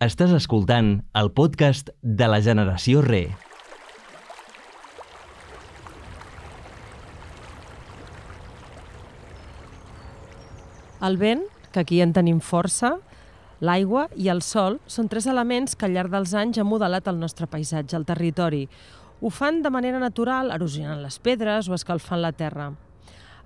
Estàs escoltant el podcast de la generació Re. El vent, que aquí en tenim força, l'aigua i el sol són tres elements que al llarg dels anys han modelat el nostre paisatge, el territori. Ho fan de manera natural, erosionant les pedres o escalfant la terra.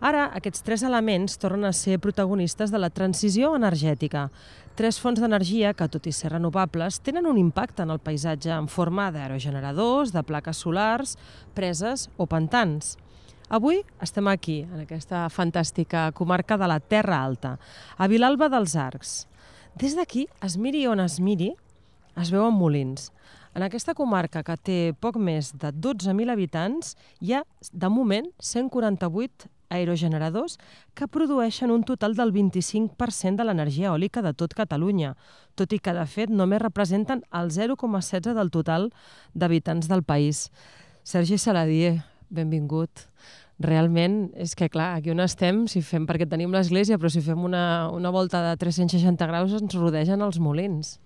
Ara, aquests tres elements tornen a ser protagonistes de la transició energètica. Tres fonts d'energia que, tot i ser renovables, tenen un impacte en el paisatge en forma d'aerogeneradors, de plaques solars, preses o pantans. Avui estem aquí, en aquesta fantàstica comarca de la Terra Alta, a Vilalba dels Arcs. Des d'aquí, es miri on es miri, es veuen molins. En aquesta comarca, que té poc més de 12.000 habitants, hi ha, de moment, 148 aerogeneradors que produeixen un total del 25% de l'energia eòlica de tot Catalunya, tot i que, de fet, només representen el 0,16 del total d'habitants del país. Sergi Saladier, benvingut. Realment, és que clar, aquí on estem, si fem, perquè tenim l'església, però si fem una, una volta de 360 graus ens rodegen els molins.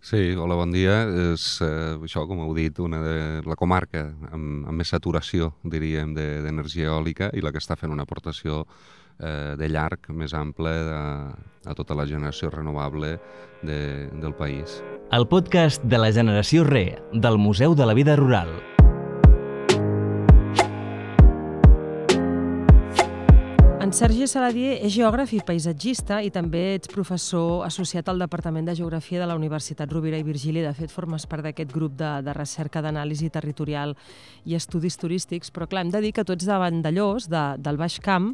Sí, hola, bon dia. És eh, això, com heu dit, una de la comarca amb, amb més saturació, diríem, d'energia de, eòlica i la que està fent una aportació eh, de llarg més ample a, a tota la generació renovable de, del país. El podcast de la generació Re, del Museu de la Vida Rural. En Sergi Saladier és geògraf i paisatgista i també ets professor associat al Departament de Geografia de la Universitat Rovira i Virgili. De fet, formes part d'aquest grup de, de recerca d'anàlisi territorial i estudis turístics. Però, clar, hem de dir que tu ets de Vandellós, de, del Baix Camp,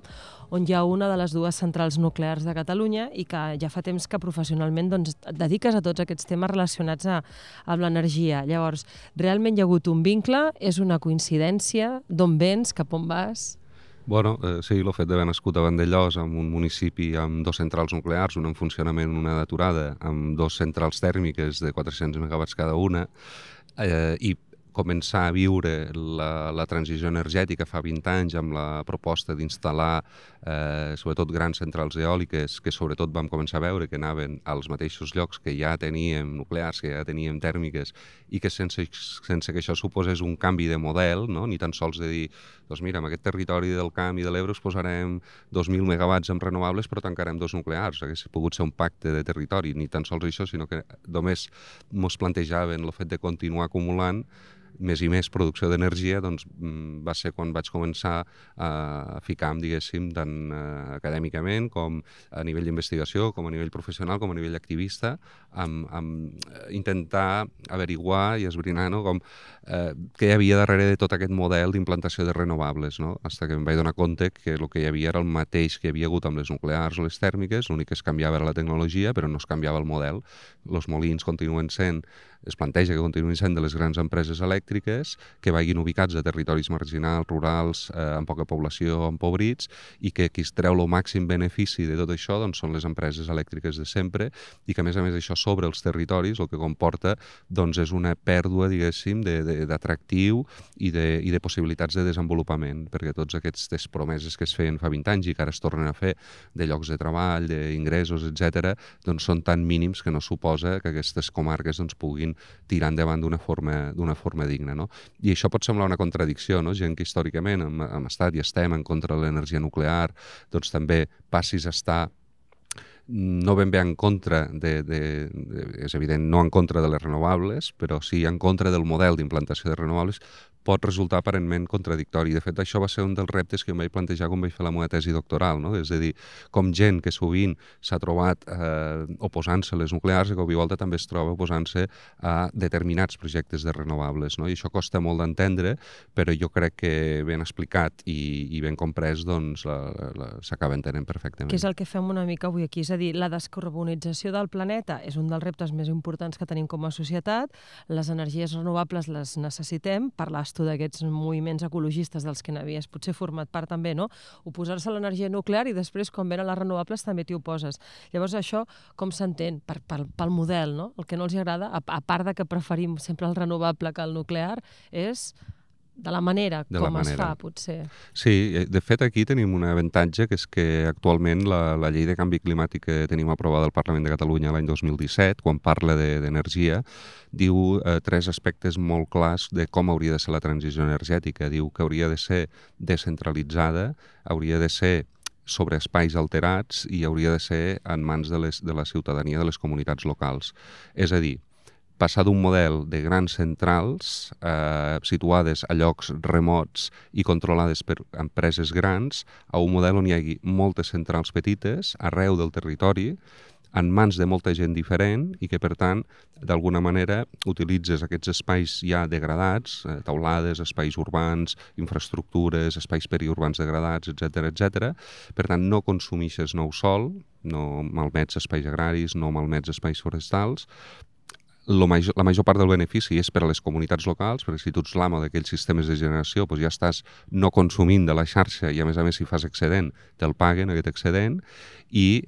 on hi ha una de les dues centrals nuclears de Catalunya i que ja fa temps que professionalment doncs, et dediques a tots aquests temes relacionats a, amb l'energia. Llavors, realment hi ha hagut un vincle? És una coincidència? D'on vens? Cap on vas? Bueno, eh, sí, el fet d'haver nascut a Vandellós, en un municipi amb dos centrals nuclears, una en funcionament, una d'aturada, amb dos centrals tèrmiques de 400 megawatts cada una, eh, i començar a viure la, la transició energètica fa 20 anys amb la proposta d'instal·lar eh, sobretot grans centrals eòliques que sobretot vam començar a veure que anaven als mateixos llocs que ja teníem nuclears, que ja teníem tèrmiques i que sense, sense que això suposés un canvi de model, no? ni tan sols de dir doncs mira, en aquest territori del camp i de l'Ebre us posarem 2.000 megawatts en renovables però tancarem dos nuclears, hagués pogut ser un pacte de territori, ni tan sols això, sinó que només ens plantejaven el fet de continuar acumulant més i més producció d'energia, doncs mm, va ser quan vaig començar a ficar-me, diguéssim, tant eh, acadèmicament com a nivell d'investigació, com a nivell professional, com a nivell activista, amb, amb eh, intentar averiguar i esbrinar no, com, eh, què hi havia darrere de tot aquest model d'implantació de renovables, no? Hasta que em vaig donar compte que el que hi havia era el mateix que hi havia hagut amb les nuclears o les tèrmiques, l'únic que es canviava era la tecnologia, però no es canviava el model. Els molins continuen sent es planteja que continuïn sent de les grans empreses elèctriques que vagin ubicats a territoris marginals, rurals, eh, amb poca població, empobrits, i que qui es treu el màxim benefici de tot això doncs, són les empreses elèctriques de sempre i que, a més a més, això sobre els territoris el que comporta doncs, és una pèrdua, diguéssim, d'atractiu i, de, i de possibilitats de desenvolupament, perquè tots aquestes promeses que es feien fa 20 anys i que ara es tornen a fer de llocs de treball, d'ingressos, etc, doncs són tan mínims que no suposa que aquestes comarques doncs, puguin tirar endavant d'una forma, forma digna. No? I això pot semblar una contradicció, no? gent que històricament hem, hem estat i estem en contra de l'energia nuclear, doncs també passis a estar no ben bé en contra de, de, de, és evident, no en contra de les renovables, però sí en contra del model d'implantació de renovables, pot resultar aparentment contradictori. De fet, això va ser un dels reptes que em vaig plantejar quan vaig fer la meva tesi doctoral, no? és a dir, com gent que sovint s'ha trobat eh, oposant-se a les nuclears, que a volta també es troba oposant-se a determinats projectes de renovables. No? I això costa molt d'entendre, però jo crec que ben explicat i, i ben comprès doncs, s'acaba entenent perfectament. Què és el que fem una mica avui aquí? És a dir, la descarbonització del planeta és un dels reptes més importants que tenim com a societat, les energies renovables les necessitem per les tu d'aquests moviments ecologistes dels que n'havies potser format part també, no? Oposar-se a l'energia nuclear i després, quan venen les renovables, també t'hi oposes. Llavors, això com s'entén? Per, per, pel model, no? El que no els agrada, a, a part de que preferim sempre el renovable que el nuclear, és de la manera De la com es manera. fa, potser. Sí, eh, de fet aquí tenim un avantatge que és que actualment la, la llei de canvi climàtic que tenim aprovada al Parlament de Catalunya l'any 2017, quan parla de- d'energia, diu eh, tres aspectes molt clars de com hauria de ser la transició energètica. Diu que hauria de ser descentralitzada, hauria de ser sobre espais alterats i hauria de ser en mans de, les, de la ciutadania de les comunitats locals. És a dir, passar d'un model de grans centrals eh, situades a llocs remots i controlades per empreses grans a un model on hi hagi moltes centrals petites arreu del territori en mans de molta gent diferent i que, per tant, d'alguna manera utilitzes aquests espais ja degradats, eh, taulades, espais urbans, infraestructures, espais periurbans degradats, etc etc. Per tant, no consumixes nou sol, no malmets espais agraris, no malmets espais forestals, major, la major part del benefici és per a les comunitats locals, perquè si tu ets l'amo d'aquells sistemes de generació, doncs ja estàs no consumint de la xarxa i a més a més si fas excedent, te'l paguen aquest excedent i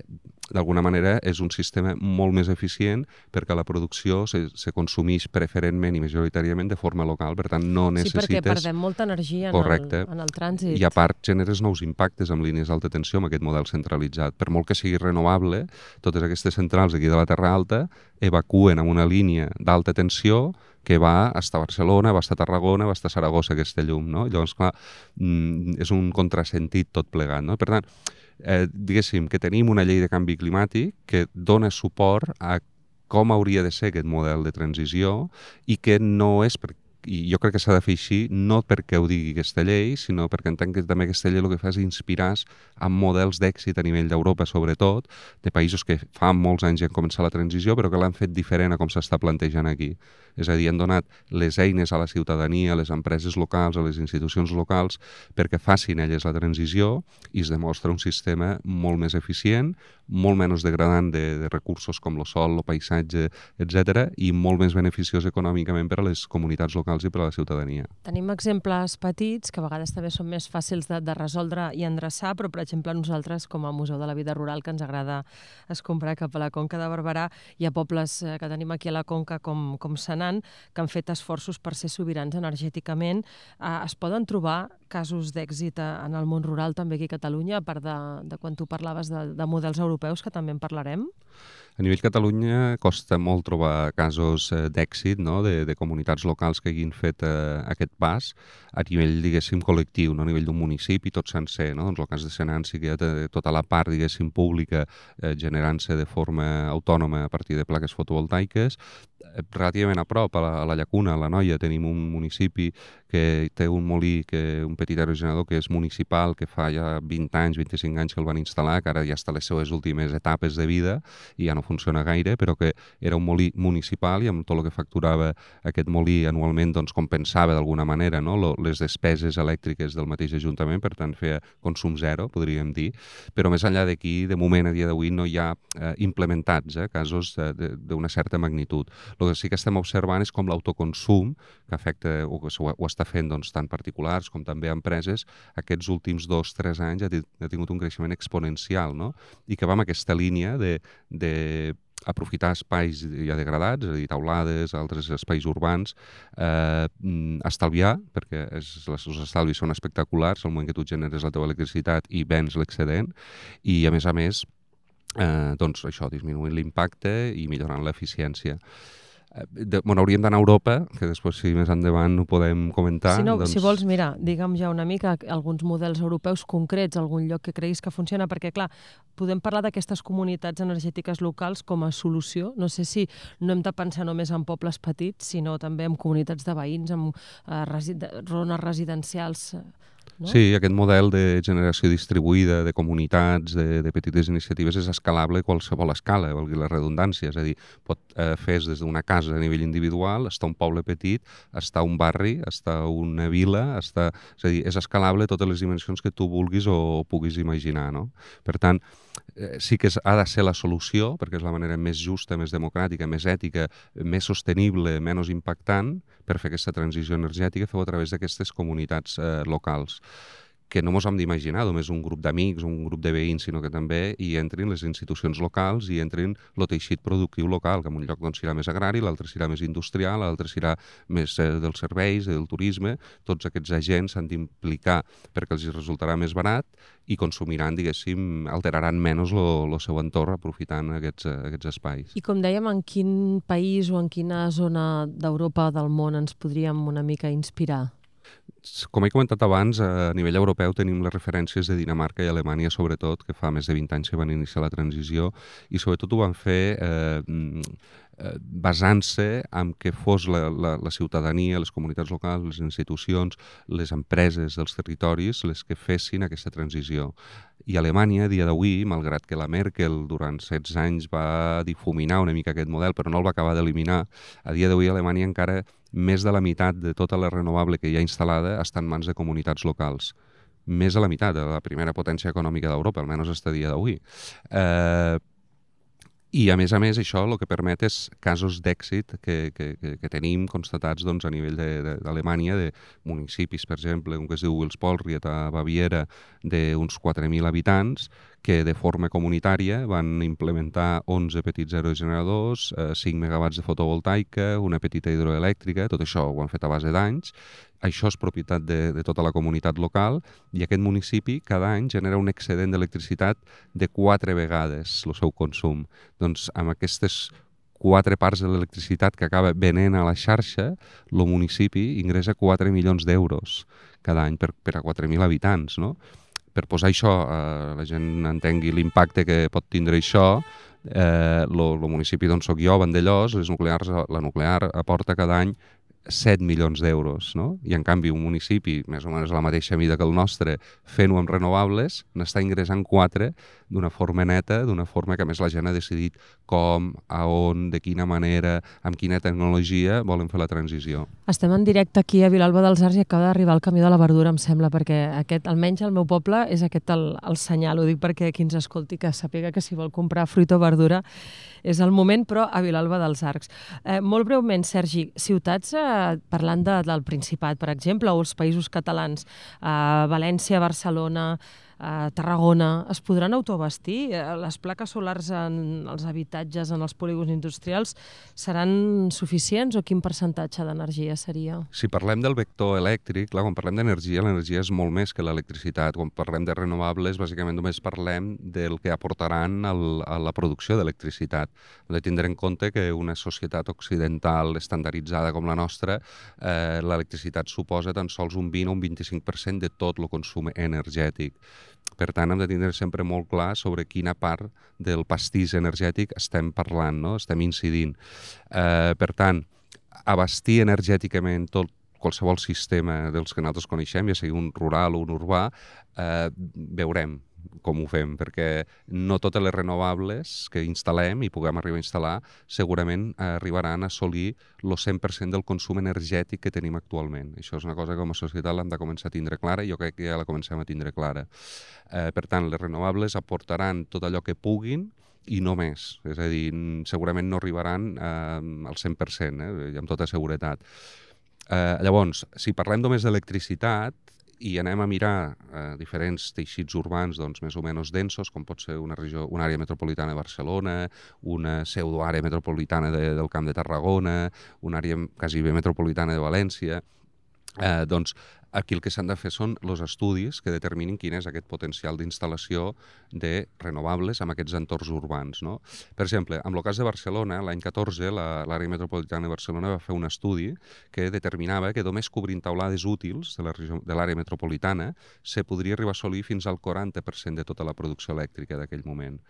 d'alguna manera és un sistema molt més eficient perquè la producció se, se consumeix preferentment i majoritàriament de forma local, per tant no Sí, perquè necessites... perdem molta energia en Correcte. el, en el trànsit. I a part generes nous impactes amb línies d'alta tensió amb aquest model centralitzat. Per molt que sigui renovable, totes aquestes centrals aquí de la Terra Alta evacuen amb una línia d'alta tensió que va fins a Barcelona, va fins a Tarragona, va fins a Saragossa, aquesta llum, no? Llavors, clar, mm, és un contrasentit tot plegat, no? Per tant, eh, diguéssim que tenim una llei de canvi climàtic que dona suport a com hauria de ser aquest model de transició i que no és per, i jo crec que s'ha de fer així no perquè ho digui aquesta llei, sinó perquè entenc que també aquesta llei el que fa és inspirar en models d'èxit a nivell d'Europa, sobretot, de països que fa molts anys ja han començat la transició, però que l'han fet diferent a com s'està plantejant aquí. És a dir, han donat les eines a la ciutadania, a les empreses locals, a les institucions locals, perquè facin elles la transició i es demostra un sistema molt més eficient, molt menys degradant de, de recursos com el sol, el paisatge, etc i molt més beneficiós econòmicament per a les comunitats locals i per a la ciutadania. Tenim exemples petits que a vegades també són més fàcils de, de resoldre i endreçar, però per exemple nosaltres com a Museu de la Vida Rural que ens agrada escombrar cap a la Conca de Barberà hi ha pobles eh, que tenim aquí a la Conca com, com Senan que han fet esforços per ser sobirans energèticament. Eh, es poden trobar casos d'èxit eh, en el món rural també aquí a Catalunya, a part de, de quan tu parlaves de, de models europeus, que també en parlarem? A nivell Catalunya costa molt trobar casos eh, d'èxit no? de, de comunitats locals que hagin fet eh, aquest pas a nivell, diguéssim, col·lectiu, no? a nivell d'un municipi tot sencer. No? Doncs el cas de Senan sí que hi ha de- tota la part, diguéssim, pública eh, generant-se de forma autònoma a partir de plaques fotovoltaiques. Relativament a prop, a la, a la Llacuna, a la Noia, tenim un municipi que té un molí, que, un petit aerogenerador que és municipal, que fa ja 20 anys, 25 anys que el van instal·lar, que ara ja està a les seues últimes etapes de vida i ja no funciona gaire, però que era un molí municipal i amb tot el que facturava aquest molí anualment doncs, compensava d'alguna manera no? Les despeses elèctriques del mateix Ajuntament, per tant feia consum zero, podríem dir, però més enllà d'aquí, de moment, a dia d'avui, no hi ha eh, implementats eh, casos eh, d'una certa magnitud. El que sí que estem observant és com l'autoconsum, que afecta o que ho, està fent doncs, tant particulars com també empreses, aquests últims dos, tres anys ha, ha tingut un creixement exponencial, no? I que va en aquesta línia de, de aprofitar espais ja degradats, és a dir, taulades, altres espais urbans, eh, estalviar, perquè és, les, els estalvis són espectaculars al moment que tu generes la teva electricitat i vens l'excedent, i a més a més, eh, doncs això, disminuint l'impacte i millorant l'eficiència. Eh, De, bueno, hauríem d'anar a Europa, que després, si més endavant ho podem comentar. Si, no, doncs... si vols, mira, digue'm ja una mica alguns models europeus concrets, algun lloc que creguis que funciona, perquè, clar, podem parlar d'aquestes comunitats energètiques locals com a solució. No sé si no hem de pensar només en pobles petits, sinó també en comunitats de veïns, en eh, resi zones residencials... eh, No? Sí, aquest model de generació distribuïda, de comunitats, de, de petites iniciatives, és escalable a qualsevol escala, dir la redundància. És a dir, pot eh, fer des d'una casa a nivell individual, està un poble petit, està un barri, està una vila, està... és a dir, és escalable a totes les dimensions que tu vulguis o, puguis imaginar. No? Per tant, sí que és, ha de ser la solució, perquè és la manera més justa, més democràtica, més ètica, més sostenible, menys impactant, per fer aquesta transició energètica, feu a través d'aquestes comunitats eh, locals que no ens hem d'imaginar només un grup d'amics, un grup de veïns, sinó que també hi entrin les institucions locals i entrin el teixit productiu local, que en un lloc doncs, serà més agrari, l'altre serà més industrial, l'altre serà més eh, dels serveis, del turisme. Tots aquests agents s'han d'implicar perquè els resultarà més barat i consumiran, diguéssim, alteraran menys el seu entorn aprofitant aquests, aquests espais. I com dèiem, en quin país o en quina zona d'Europa del món ens podríem una mica inspirar? Com he comentat abans, a nivell europeu tenim les referències de Dinamarca i Alemanya, sobretot, que fa més de 20 anys que van iniciar la transició, i sobretot ho van fer eh, eh, basant-se en que fos la, la, la ciutadania, les comunitats locals, les institucions, les empreses dels territoris les que fessin aquesta transició. I Alemanya, a dia d'avui, malgrat que la Merkel durant 16 anys va difuminar una mica aquest model, però no el va acabar d'eliminar, a dia d'avui Alemanya encara més de la meitat de tota la renovable que hi ha instal·lada està en mans de comunitats locals més de la meitat de la primera potència econòmica d'Europa, almenys hasta dia d'avui. Eh, i, a més a més, això el que permet és casos d'èxit que, que, que, tenim constatats doncs, a nivell d'Alemanya, de, de, de municipis, per exemple, un que es diu Wilspolriet a Baviera, d'uns 4.000 habitants, que de forma comunitària van implementar 11 petits aerogeneradors, eh, 5 megawatts de fotovoltaica, una petita hidroelèctrica, tot això ho han fet a base d'anys. Això és propietat de, de tota la comunitat local i aquest municipi cada any genera un excedent d'electricitat de quatre vegades el seu consum. Doncs amb aquestes quatre parts de l'electricitat que acaba venent a la xarxa, el municipi ingressa 4 milions d'euros cada any per, per a 4.000 habitants, no? per posar això, eh, la gent entengui l'impacte que pot tindre això, eh, el municipi d'on soc jo, Vandellós, les nuclears, la nuclear aporta cada any 7 milions d'euros, no? I en canvi un municipi, més o menys a la mateixa mida que el nostre, fent-ho amb renovables, n'està ingressant 4 d'una forma neta, d'una forma que més la gent ha decidit com, a on, de quina manera, amb quina tecnologia volen fer la transició. Estem en directe aquí a Vilalba dels Arts i acaba d'arribar el camió de la verdura, em sembla, perquè aquest, almenys al meu poble és aquest el, el senyal, ho dic perquè qui ens escolti que sàpiga que si vol comprar fruita o verdura és el moment, però a Vilalba dels Arcs. Eh, molt breument, Sergi, ciutats, eh, parlant de, del Principat, per exemple, o els països catalans, eh, València, Barcelona, a Tarragona, es podran autobastir? Eh, les plaques solars en els habitatges, en els polígons industrials, seran suficients o quin percentatge d'energia seria? Si parlem del vector elèctric, clar, quan parlem d'energia, l'energia és molt més que l'electricitat. Quan parlem de renovables, bàsicament només parlem del que aportaran al, a la producció d'electricitat. Hem de tindre en compte que una societat occidental estandarditzada com la nostra, eh, l'electricitat suposa tan sols un 20 o un 25% de tot el consum energètic. Per tant, hem de tindre sempre molt clar sobre quina part del pastís energètic estem parlant, no? estem incidint. Eh, per tant, abastir energèticament tot qualsevol sistema dels que nosaltres coneixem, ja sigui un rural o un urbà, eh, veurem com ho fem, perquè no totes les renovables que instal·lem i puguem arribar a instal·lar segurament arribaran a assolir el 100% del consum energètic que tenim actualment. Això és una cosa que com a societat l'hem de començar a tindre clara i jo crec que ja la comencem a tindre clara. Eh, per tant, les renovables aportaran tot allò que puguin i no més. És a dir, segurament no arribaran eh, al 100%, eh, amb tota seguretat. Eh, llavors, si parlem només d'electricitat, i anem a mirar eh, diferents teixits urbans doncs, més o menys densos, com pot ser una, regió, una àrea metropolitana de Barcelona, una pseudoàrea metropolitana de, del Camp de Tarragona, una àrea quasi bé metropolitana de València, eh, doncs Aquí el que s'han de fer són els estudis que determinin quin és aquest potencial d'instal·lació de renovables en aquests entorns urbans. No? Per exemple, amb el cas de Barcelona, l'any 14, l'àrea metropolitana de Barcelona va fer un estudi que determinava que només cobrint taulades útils de l'àrea metropolitana se podria arribar a assolir fins al 40% de tota la producció elèctrica d'aquell moment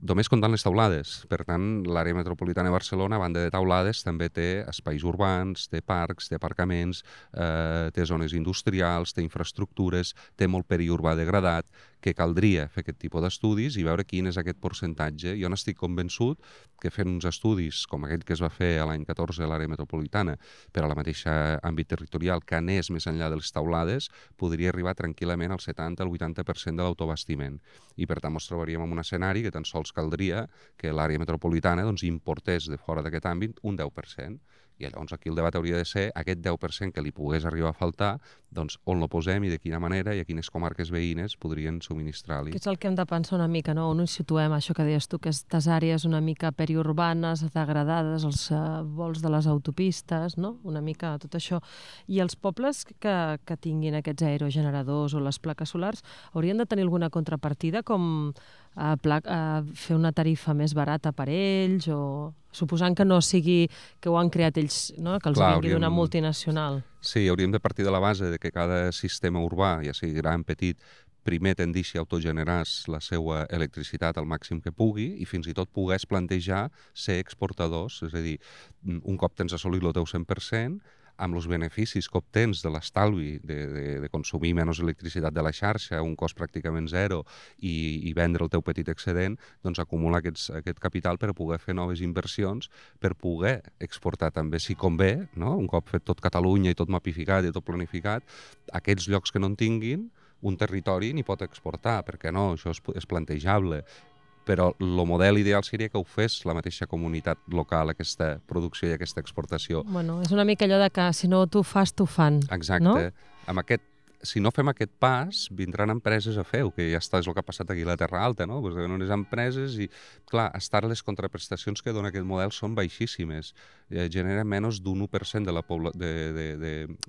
només comptant les taulades. Per tant, l'àrea metropolitana de Barcelona, a banda de taulades, també té espais urbans, té parcs, té aparcaments, eh, té zones industrials, té infraestructures, té molt periurbà degradat, que caldria fer aquest tipus d'estudis i veure quin és aquest percentatge. Jo n'estic convençut que fent uns estudis com aquest que es va fer a l'any 14 a l'àrea metropolitana per a la mateixa àmbit territorial que anés més enllà de les taulades, podria arribar tranquil·lament al 70 al 80% de l'autobastiment. I per tant ens trobaríem en un escenari que tan sols caldria que l'àrea metropolitana doncs, importés de fora d'aquest àmbit un 10% I llavors aquí el debat hauria de ser aquest 10% que li pogués arribar a faltar, doncs on lo posem i de quina manera i a quines comarques veïnes podrien subministrar-li. Que és el que hem de pensar una mica, no? On ho situem, això que deies tu, aquestes àrees una mica periurbanes, degradades, els uh, vols de les autopistes, no? Una mica tot això. I els pobles que, que tinguin aquests aerogeneradors o les plaques solars haurien de tenir alguna contrapartida com a, pla, a fer una tarifa més barata per ells o suposant que no sigui que ho han creat ells, no? que els Clar, vingui d'una multinacional. Sí, hauríem de partir de la base de que cada sistema urbà, ja sigui gran, petit, primer tendixi a autogenerar la seva electricitat al màxim que pugui i fins i tot pogués plantejar ser exportadors, és a dir, un cop tens assolit el teu 100%, amb els beneficis que obtens de l'estalvi de, de, de consumir menys electricitat de la xarxa, un cost pràcticament zero, i, i vendre el teu petit excedent, doncs acumular aquests, aquest capital per poder fer noves inversions, per poder exportar també, si convé, no? un cop fet tot Catalunya i tot mapificat i tot planificat, aquests llocs que no en tinguin, un territori n'hi pot exportar, perquè no, això és, és plantejable però el model ideal seria que ho fes la mateixa comunitat local, aquesta producció i aquesta exportació. Bueno, és una mica allò de que si no tu fas, tu fan. Exacte. No? Amb aquest si no fem aquest pas, vindran empreses a fer-ho, que ja està, és el que ha passat aquí a la Terra Alta, no? Pues venen unes empreses i, clar, estar les contraprestacions que dona aquest model són baixíssimes. Eh, genera menys d'un 1% de la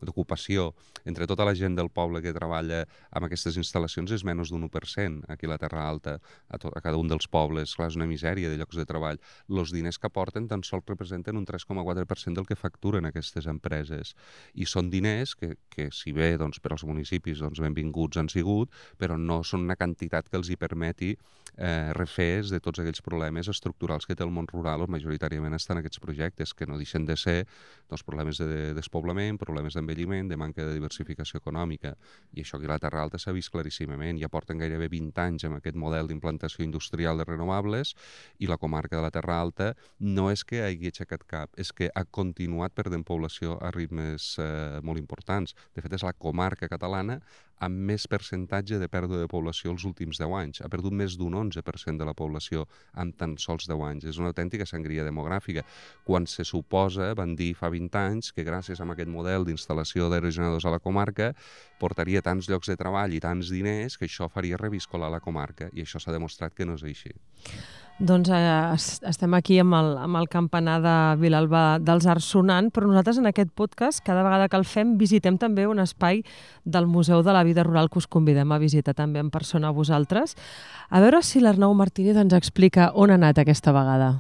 d'ocupació. Entre tota la gent del poble que treballa amb aquestes instal·lacions és menys d'un 1% aquí a la Terra Alta, a, tot, a cada un dels pobles. Clar, és una misèria de llocs de treball. Els diners que aporten tan sols representen un 3,4% del que facturen aquestes empreses. I són diners que, que si bé doncs, per als municipis municipis doncs, benvinguts han sigut, però no són una quantitat que els hi permeti eh, refer de tots aquells problemes estructurals que té el món rural, on majoritàriament estan aquests projectes, que no deixen de ser doncs, problemes de despoblament, problemes d'envelliment, de manca de diversificació econòmica. I això aquí a la Terra Alta s'ha vist claríssimament. Ja porten gairebé 20 anys amb aquest model d'implantació industrial de renovables i la comarca de la Terra Alta no és que hagi aixecat cap, és que ha continuat perdent població a ritmes eh, molt importants. De fet, és la comarca catalana amb més percentatge de pèrdua de població els últims 10 anys. Ha perdut més d'un 11% de la població en tan sols 10 anys. És una autèntica sangria demogràfica. Quan se suposa, van dir fa 20 anys, que gràcies a aquest model d'instal·lació d'aerogeneradors a la comarca portaria tants llocs de treball i tants diners que això faria reviscolar la comarca. I això s'ha demostrat que no és així. Doncs eh, estem aquí amb el, amb el campanar de Vilalba dels Arts sonant, però nosaltres en aquest podcast, cada vegada que el fem, visitem també un espai del Museu de la Vida Rural que us convidem a visitar també en persona a vosaltres. A veure si l'Arnau Martínez ens explica on ha anat aquesta vegada.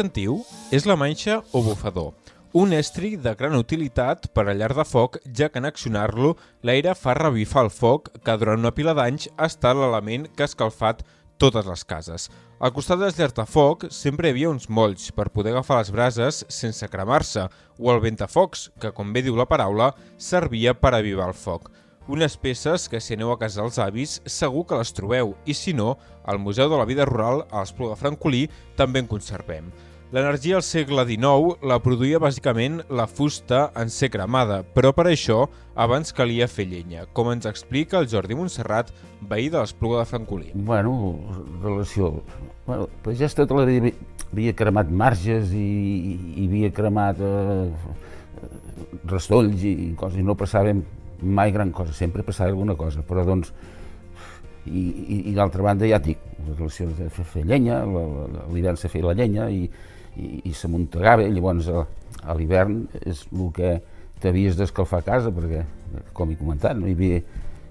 Sentiu? És la manxa o bufador. Un estri de gran utilitat per a llar de foc, ja que en accionar-lo l'aire fa revifar el foc que durant una pila d'anys ha estat l'element que ha escalfat totes les cases. Al costat dels llars de foc sempre hi havia uns molls per poder agafar les brases sense cremar-se, o el ventafocs, que, com bé diu la paraula, servia per avivar el foc. Unes peces que si aneu a casa dels avis segur que les trobeu i si no, al Museu de la Vida Rural a l'Espluga Francolí també en conservem. L'energia al segle XIX la produïa bàsicament la fusta en ser cremada, però per això abans calia fer llenya, com ens explica el Jordi Montserrat, veí de l'Espluga de Francolí. Bueno, relació... Bueno, pues ja tota la vida havia cremat marges i, i havia cremat eh, restolls i coses, i no passàvem mai gran cosa, sempre passava alguna cosa, però doncs, i, i, i d'altra banda ja dic, les relacions de fer, fer llenya, l'hivern se feia la llenya i, i, i s'amuntegava, llavors a, a l'hivern és el que t'havies d'escalfar a casa, perquè, com he comentat, no hi havia,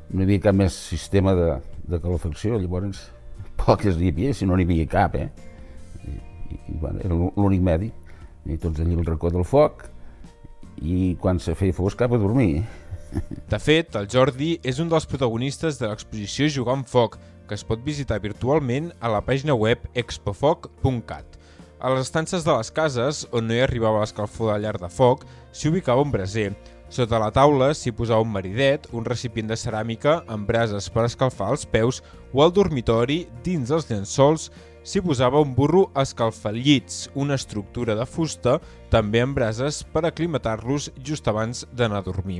no hi havia cap més sistema de, de calefacció, llavors poques hi havia, si no n'hi havia cap, eh? I, i, i bueno, era l'únic medi, i tots allà al racó del foc, i quan se feia fosc cap a dormir, de fet, el Jordi és un dels protagonistes de l'exposició Jugar amb Foc, que es pot visitar virtualment a la pàgina web expofoc.cat. A les estances de les cases, on no hi arribava l'escalfor de llar de foc, s'hi ubicava un braser. Sota la taula s'hi posava un maridet, un recipient de ceràmica amb brases per escalfar els peus o al dormitori, dins dels llençols, s'hi posava un burro escalfallits, una estructura de fusta, també amb brases per aclimatar-los just abans d'anar a dormir.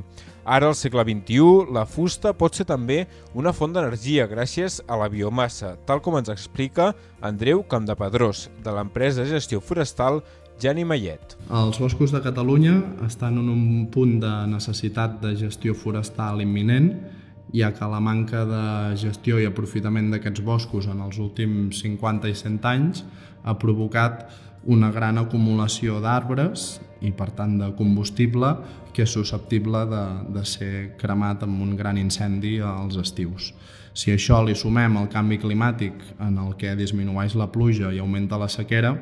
Ara, al segle XXI, la fusta pot ser també una font d'energia gràcies a la biomassa, tal com ens explica Andreu Campdepadrós, de l'empresa de gestió forestal Jani Mayet. Els boscos de Catalunya estan en un punt de necessitat de gestió forestal imminent, ja que la manca de gestió i aprofitament d'aquests boscos en els últims 50 i 100 anys ha provocat una gran acumulació d'arbres i per tant de combustible que és susceptible de, de ser cremat amb un gran incendi als estius. Si això li sumem el canvi climàtic en el que disminueix la pluja i augmenta la sequera,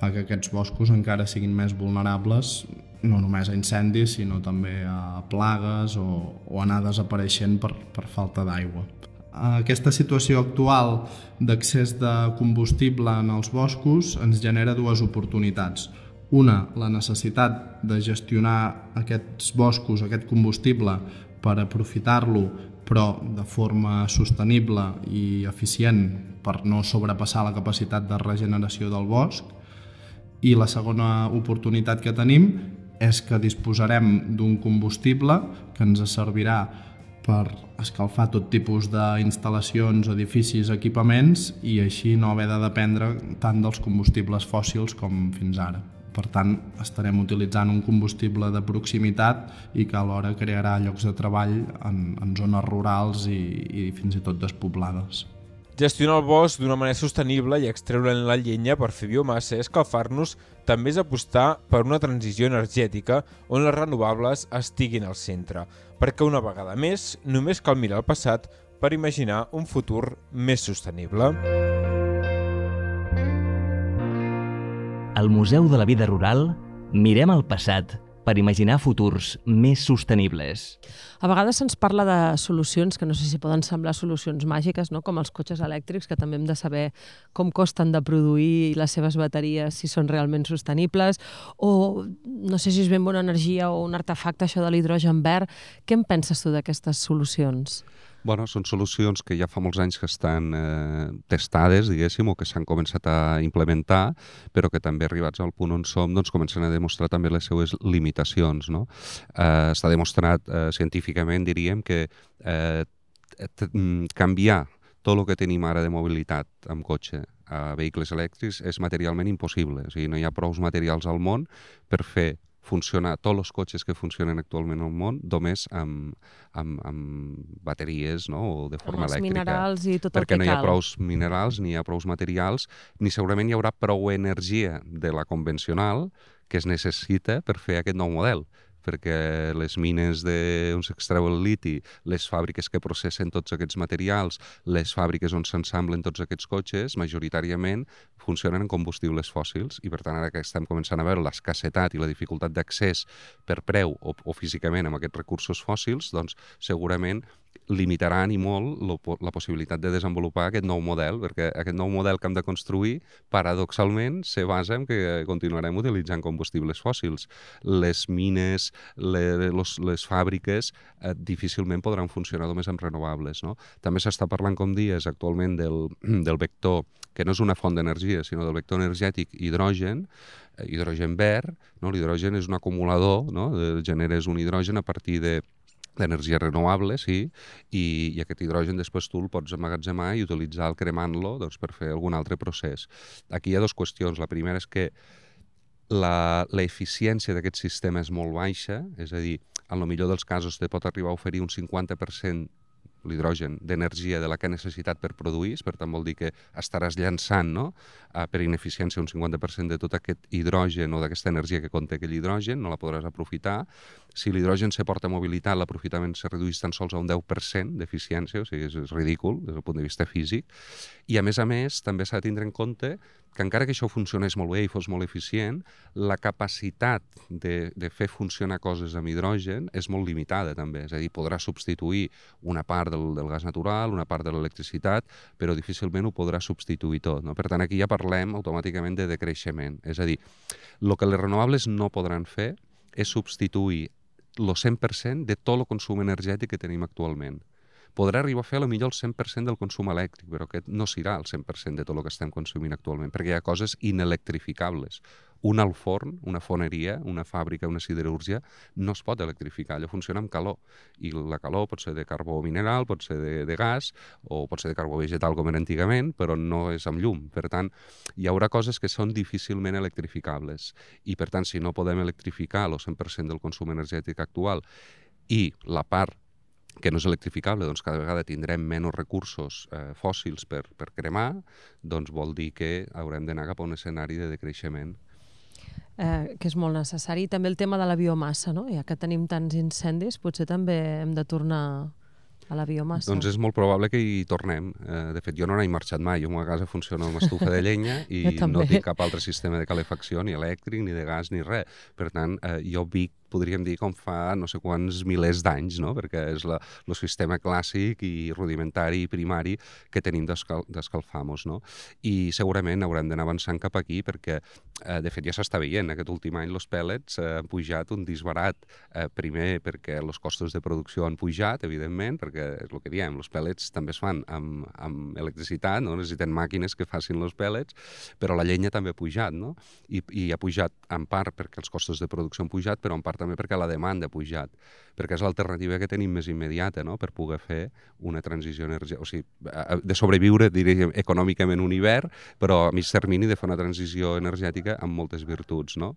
fa que aquests boscos encara siguin més vulnerables no només a incendis, sinó també a plagues o, o anar desapareixent per, per falta d'aigua. Aquesta situació actual d'accés de combustible en els boscos ens genera dues oportunitats. Una, la necessitat de gestionar aquests boscos, aquest combustible, per aprofitar-lo, però de forma sostenible i eficient per no sobrepassar la capacitat de regeneració del bosc. I la segona oportunitat que tenim és que disposarem d'un combustible que ens servirà per escalfar tot tipus d'instal·lacions, edificis, equipaments i així no haver de dependre tant dels combustibles fòssils com fins ara. Per tant, estarem utilitzant un combustible de proximitat i que alhora crearà llocs de treball en, en zones rurals i, i fins i tot despoblades. Gestionar el bosc d'una manera sostenible i extreure'n la llenya per fer biomassa i escalfar-nos també és apostar per una transició energètica on les renovables estiguin al centre, perquè una vegada més només cal mirar el passat per imaginar un futur més sostenible. Al Museu de la Vida Rural mirem el passat per imaginar futurs més sostenibles. A vegades se'ns parla de solucions que no sé si poden semblar solucions màgiques, no? com els cotxes elèctrics, que també hem de saber com costen de produir les seves bateries, si són realment sostenibles, o no sé si és ben bona energia o un artefacte, això de l'hidrogen verd. Què en penses tu d'aquestes solucions? Bueno, són solucions que ja fa molts anys que estan eh, testades, diguéssim, o que s'han començat a implementar, però que també arribats al punt on som doncs, comencen a demostrar també les seues limitacions. No? Eh, està demostrat eh, científicament, diríem, que eh, mm, canviar tot el que tenim ara de mobilitat amb cotxe a vehicles elèctrics és materialment impossible. O sigui, no hi ha prous materials al món per fer funcionar tots els cotxes que funcionen actualment al món només amb, amb, amb bateries no? o de forma amb elèctrica. minerals i tot perquè el que no hi ha cal. prous minerals, ni hi ha prous materials, ni segurament hi haurà prou energia de la convencional que es necessita per fer aquest nou model perquè les mines de, on s'extreu el liti, les fàbriques que processen tots aquests materials, les fàbriques on s'ensamblen tots aquests cotxes, majoritàriament funcionen en combustibles fòssils i per tant ara que estem començant a veure l'escassetat i la dificultat d'accés per preu o, o físicament amb aquests recursos fòssils, doncs segurament limitaran i molt lo, la possibilitat de desenvolupar aquest nou model, perquè aquest nou model que hem de construir, paradoxalment, se basa en que continuarem utilitzant combustibles fòssils. Les mines, les, les, les fàbriques eh, difícilment podran funcionar només amb renovables. No? També s'està parlant, com dies, actualment del, del vector, que no és una font d'energia, sinó del vector energètic hidrogen, eh, hidrogen verd, no? l'hidrogen és un acumulador, no? generes un hidrogen a partir de d'energia renovable, sí, i, i aquest hidrogen després tu el pots emmagatzemar i utilitzar el cremant-lo doncs, per fer algun altre procés. Aquí hi ha dues qüestions. La primera és que la, la eficiència d'aquest sistema és molt baixa, és a dir, en el millor dels casos te pot arribar a oferir un 50% l'hidrogen d'energia de la que ha necessitat per produir, per tant vol dir que estaràs llançant no? uh, per ineficiència un 50% de tot aquest hidrogen o d'aquesta energia que conté aquell hidrogen, no la podràs aprofitar. Si l'hidrogen se porta a mobilitat, l'aprofitament se redueix tan sols a un 10% d'eficiència, o sigui, és, és ridícul des del punt de vista físic. I a més a més, també s'ha de tindre en compte que encara que això funcionés molt bé i fos molt eficient, la capacitat de, de fer funcionar coses amb hidrogen és molt limitada també, és a dir, podrà substituir una part del, del gas natural, una part de l'electricitat, però difícilment ho podrà substituir tot. No? Per tant, aquí ja parlem automàticament de decreixement, és a dir, el que les renovables no podran fer és substituir el 100% de tot el consum energètic que tenim actualment podrà arribar a fer millor el 100% del consum elèctric, però aquest no serà el 100% de tot el que estem consumint actualment, perquè hi ha coses inelectrificables. Un al forn, una foneria, una fàbrica, una siderúrgia, no es pot electrificar, allò funciona amb calor. I la calor pot ser de carbó mineral, pot ser de, de gas, o pot ser de carbó vegetal com era antigament, però no és amb llum. Per tant, hi haurà coses que són difícilment electrificables. I, per tant, si no podem electrificar el 100% del consum energètic actual i la part que no és electrificable, doncs cada vegada tindrem menys recursos eh, fòssils per, per cremar, doncs vol dir que haurem d'anar cap a un escenari de decreixement eh, que és molt necessari. I també el tema de la biomassa, no? Ja que tenim tants incendis, potser també hem de tornar a la biomassa. Doncs és molt probable que hi tornem. Eh, de fet, jo no n'he marxat mai. Jo a casa funciona amb estufa de llenya i no tinc cap altre sistema de calefacció, ni elèctric, ni de gas, ni res. Per tant, eh, jo vic podríem dir com fa no sé quants milers d'anys, no? perquè és la, el sistema clàssic i rudimentari i primari que tenim d'escalfar-nos. No? I segurament haurem d'anar avançant cap aquí perquè, eh, de fet, ja s'està veient. Aquest últim any els pèl·lets eh, han pujat un disbarat. Eh, primer perquè els costos de producció han pujat, evidentment, perquè és el que diem, els pèl·lets també es fan amb, amb electricitat, no? necessiten màquines que facin els pèl·lets, però la llenya també ha pujat, no? I, i ha pujat en part perquè els costos de producció han pujat, però en part també perquè la demanda ha pujat, perquè és l'alternativa que tenim més immediata no? per poder fer una transició energètica, o sigui, de sobreviure, diríem, econòmicament un hivern, però a mig termini de fer una transició energètica amb moltes virtuts. No?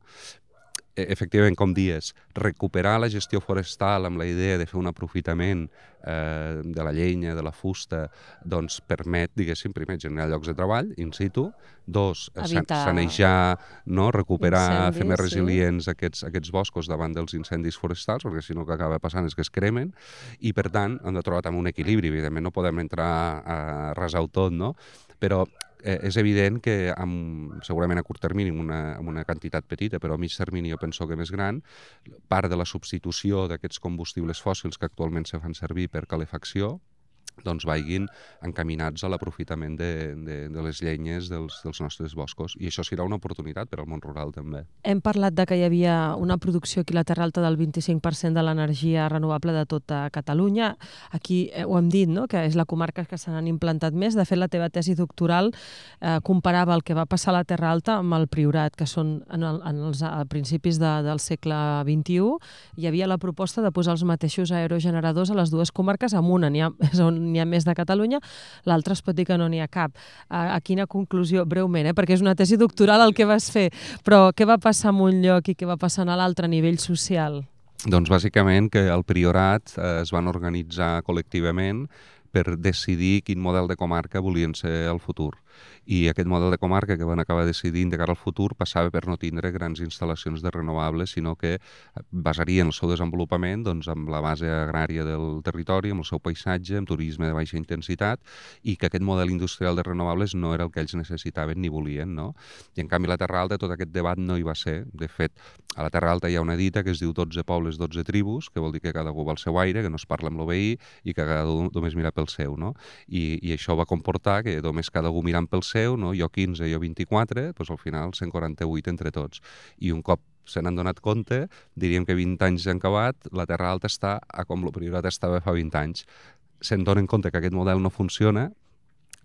E, efectivament, com dies, recuperar la gestió forestal amb la idea de fer un aprofitament eh, de la llenya, de la fusta, doncs permet, diguéssim, primer, generar llocs de treball in situ, dos, Evitar sanejar, no? recuperar, incendis, fer més resilients sí. aquests, aquests boscos davant dels incendis forestals, perquè si no el que acaba passant és que es cremen, i per tant hem de trobar també un equilibri, evidentment no podem entrar a resar tot, no? però eh, és evident que amb, segurament a curt termini amb una, amb una quantitat petita, però a mig termini jo penso que més gran, part de la substitució d'aquests combustibles fòssils que actualment se fan servir per calefacció, doncs vagin encaminats a l'aprofitament de, de, de les llenyes dels, dels nostres boscos. I això serà una oportunitat per al món rural també. Hem parlat de que hi havia una producció aquí a la Terra Alta del 25% de l'energia renovable de tota Catalunya. Aquí eh, ho hem dit, no? que és la comarca que se n'han implantat més. De fet, la teva tesi doctoral eh, comparava el que va passar a la Terra Alta amb el Priorat, que són en, el, en els a principis de, del segle XXI. Hi havia la proposta de posar els mateixos aerogeneradors a les dues comarques amb una. N'hi ha, és on n'hi ha més de Catalunya, l'altre es pot dir que no n'hi ha cap. A, a quina conclusió, breument, eh? perquè és una tesi doctoral el que vas fer, però què va passar en un lloc i què va passar en l'altre a nivell social? Doncs bàsicament que al Priorat eh, es van organitzar col·lectivament per decidir quin model de comarca volien ser el futur i aquest model de comarca que van acabar decidint de cara al futur passava per no tindre grans instal·lacions de renovables, sinó que basarien el seu desenvolupament doncs, amb la base agrària del territori, amb el seu paisatge, amb turisme de baixa intensitat, i que aquest model industrial de renovables no era el que ells necessitaven ni volien. No? I en canvi la Terra Alta tot aquest debat no hi va ser. De fet, a la Terra Alta hi ha una dita que es diu 12 pobles, 12 tribus, que vol dir que cada algú va al seu aire, que no es parla amb l'obeí i que cada algú només mira pel seu. No? I, I això va comportar que només cada algú mirant pel seu, no? jo 15, jo 24, doncs al final 148 entre tots. I un cop se n'han donat compte, diríem que 20 anys han acabat, la Terra Alta està a com el Priorat estava fa 20 anys. Se'n donen compte que aquest model no funciona,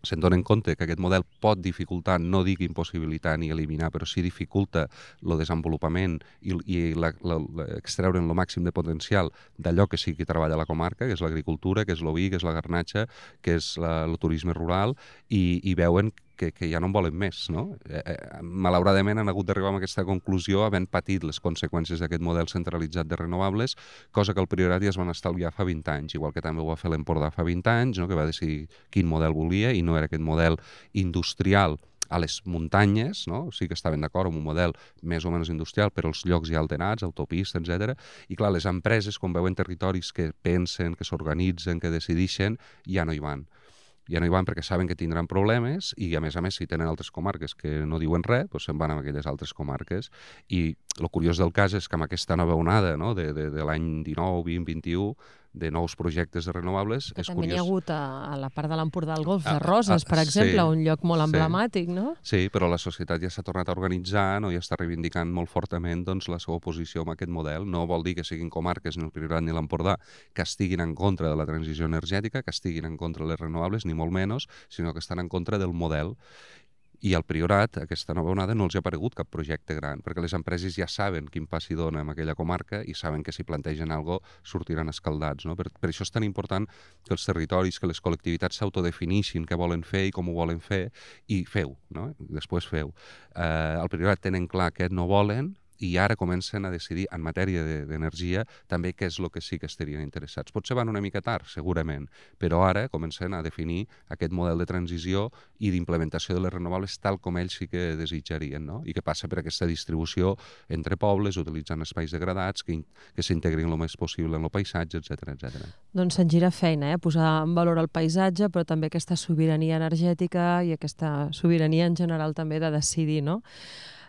se'n donen compte que aquest model pot dificultar, no dic impossibilitar ni eliminar, però sí dificulta el desenvolupament i, i la, la, la, extreure'n el màxim de potencial d'allò que sí que treballa la comarca, que és l'agricultura, que és l'oví, que és la garnatxa, que és la, el turisme rural, i, i veuen que, que ja no en volen més. No? Eh, eh, malauradament han hagut d'arribar a aquesta conclusió havent patit les conseqüències d'aquest model centralitzat de renovables, cosa que el Priorat ja es van estalviar fa 20 anys, igual que també ho va fer l'Empordà fa 20 anys, no? que va decidir quin model volia i no era aquest model industrial a les muntanyes, no? sí que estaven d'acord amb un model més o menys industrial, però els llocs ja alterats, autopistes, etc. I clar, les empreses, quan veuen territoris que pensen, que s'organitzen, que decideixen, ja no hi van ja no hi van perquè saben que tindran problemes i, a més a més, si tenen altres comarques que no diuen res, doncs se'n van a aquelles altres comarques. I el curiós del cas és que amb aquesta nova onada no, de, de, de l'any 19, 20, 21, de nous projectes de renovables. Que és també n'hi ha hagut a, a la part de l'Empordà del Golf de Roses, ah, per exemple, sí, un lloc molt sí. emblemàtic, no? Sí, però la societat ja s'ha tornat a organitzar no? i està reivindicant molt fortament doncs, la seva oposició amb aquest model. No vol dir que siguin comarques ni el Priorat ni l'Empordà que estiguin en contra de la transició energètica, que estiguin en contra de les renovables, ni molt menys, sinó que estan en contra del model. I al Priorat, aquesta nova onada, no els ha aparegut cap projecte gran, perquè les empreses ja saben quin pas hi dona en aquella comarca i saben que si plantegen alguna sortiran escaldats. No? Per, per això és tan important que els territoris, que les col·lectivitats s'autodefinixin què volen fer i com ho volen fer i feu, no? Després feu. Eh, al Priorat tenen clar què no volen, i ara comencen a decidir en matèria de- d'energia també què és el que sí que estarien interessats. Potser van una mica tard, segurament, però ara comencen a definir aquest model de transició i d'implementació de les renovables tal com ells sí que desitjarien, no? i que passa per aquesta distribució entre pobles, utilitzant espais degradats, que, que s'integrin el més possible en el paisatge, etc etc. Doncs se'n gira feina, eh? posar en valor el paisatge, però també aquesta sobirania energètica i aquesta sobirania en general també de decidir, no?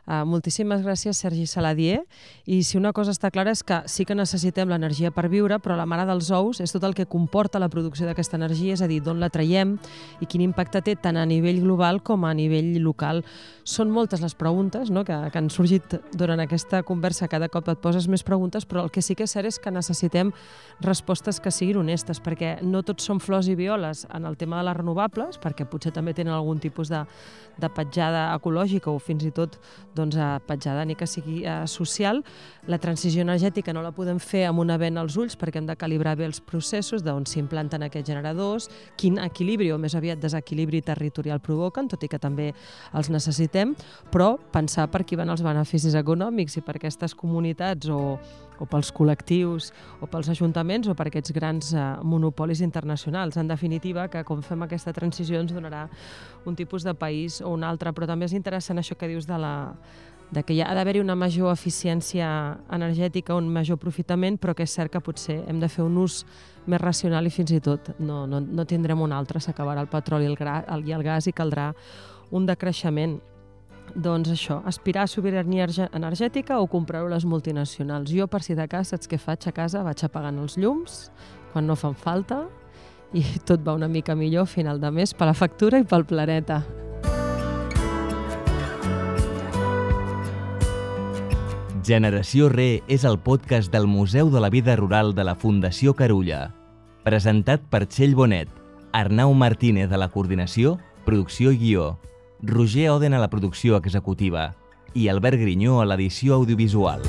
Uh, moltíssimes gràcies, Sergi Saladier. I si una cosa està clara és que sí que necessitem l'energia per viure, però la mare dels ous és tot el que comporta la producció d'aquesta energia, és a dir, d'on la traiem i quin impacte té tant a nivell global com a nivell local. Són moltes les preguntes no? que, que han sorgit durant aquesta conversa. Cada cop et poses més preguntes, però el que sí que és cert és que necessitem respostes que siguin honestes, perquè no tots són flors i violes en el tema de les renovables, perquè potser també tenen algun tipus de, de petjada ecològica o fins i tot doncs, a petjada ni que sigui eh, social. La transició energètica no la podem fer amb una vent als ulls perquè hem de calibrar bé els processos d'on s'implanten aquests generadors, quin equilibri o més aviat desequilibri territorial provoquen, tot i que també els necessitem, però pensar per qui van els beneficis econòmics i per aquestes comunitats o, o pels col·lectius o pels ajuntaments o per aquests grans eh, monopolis internacionals. En definitiva, que com fem aquesta transició ens donarà un tipus de país o un altre, però també és interessant això que dius de la de que hi ha d'haver-hi una major eficiència energètica, un major aprofitament, però que és cert que potser hem de fer un ús més racional i fins i tot no, no, no tindrem un altre, s'acabarà el petroli el, gra, el, i el gas i caldrà un decreixement. Doncs això, aspirar a sobirania energètica o comprar-ho les multinacionals. Jo, per si de cas, saps què faig a casa? Vaig apagant els llums quan no fan falta i tot va una mica millor a final de mes per la factura i pel planeta. Generació Re és el podcast del Museu de la Vida Rural de la Fundació Carulla. Presentat per Txell Bonet, Arnau Martínez a la coordinació, producció i guió, Roger Oden a la producció executiva i Albert Grinyó a l'edició audiovisual.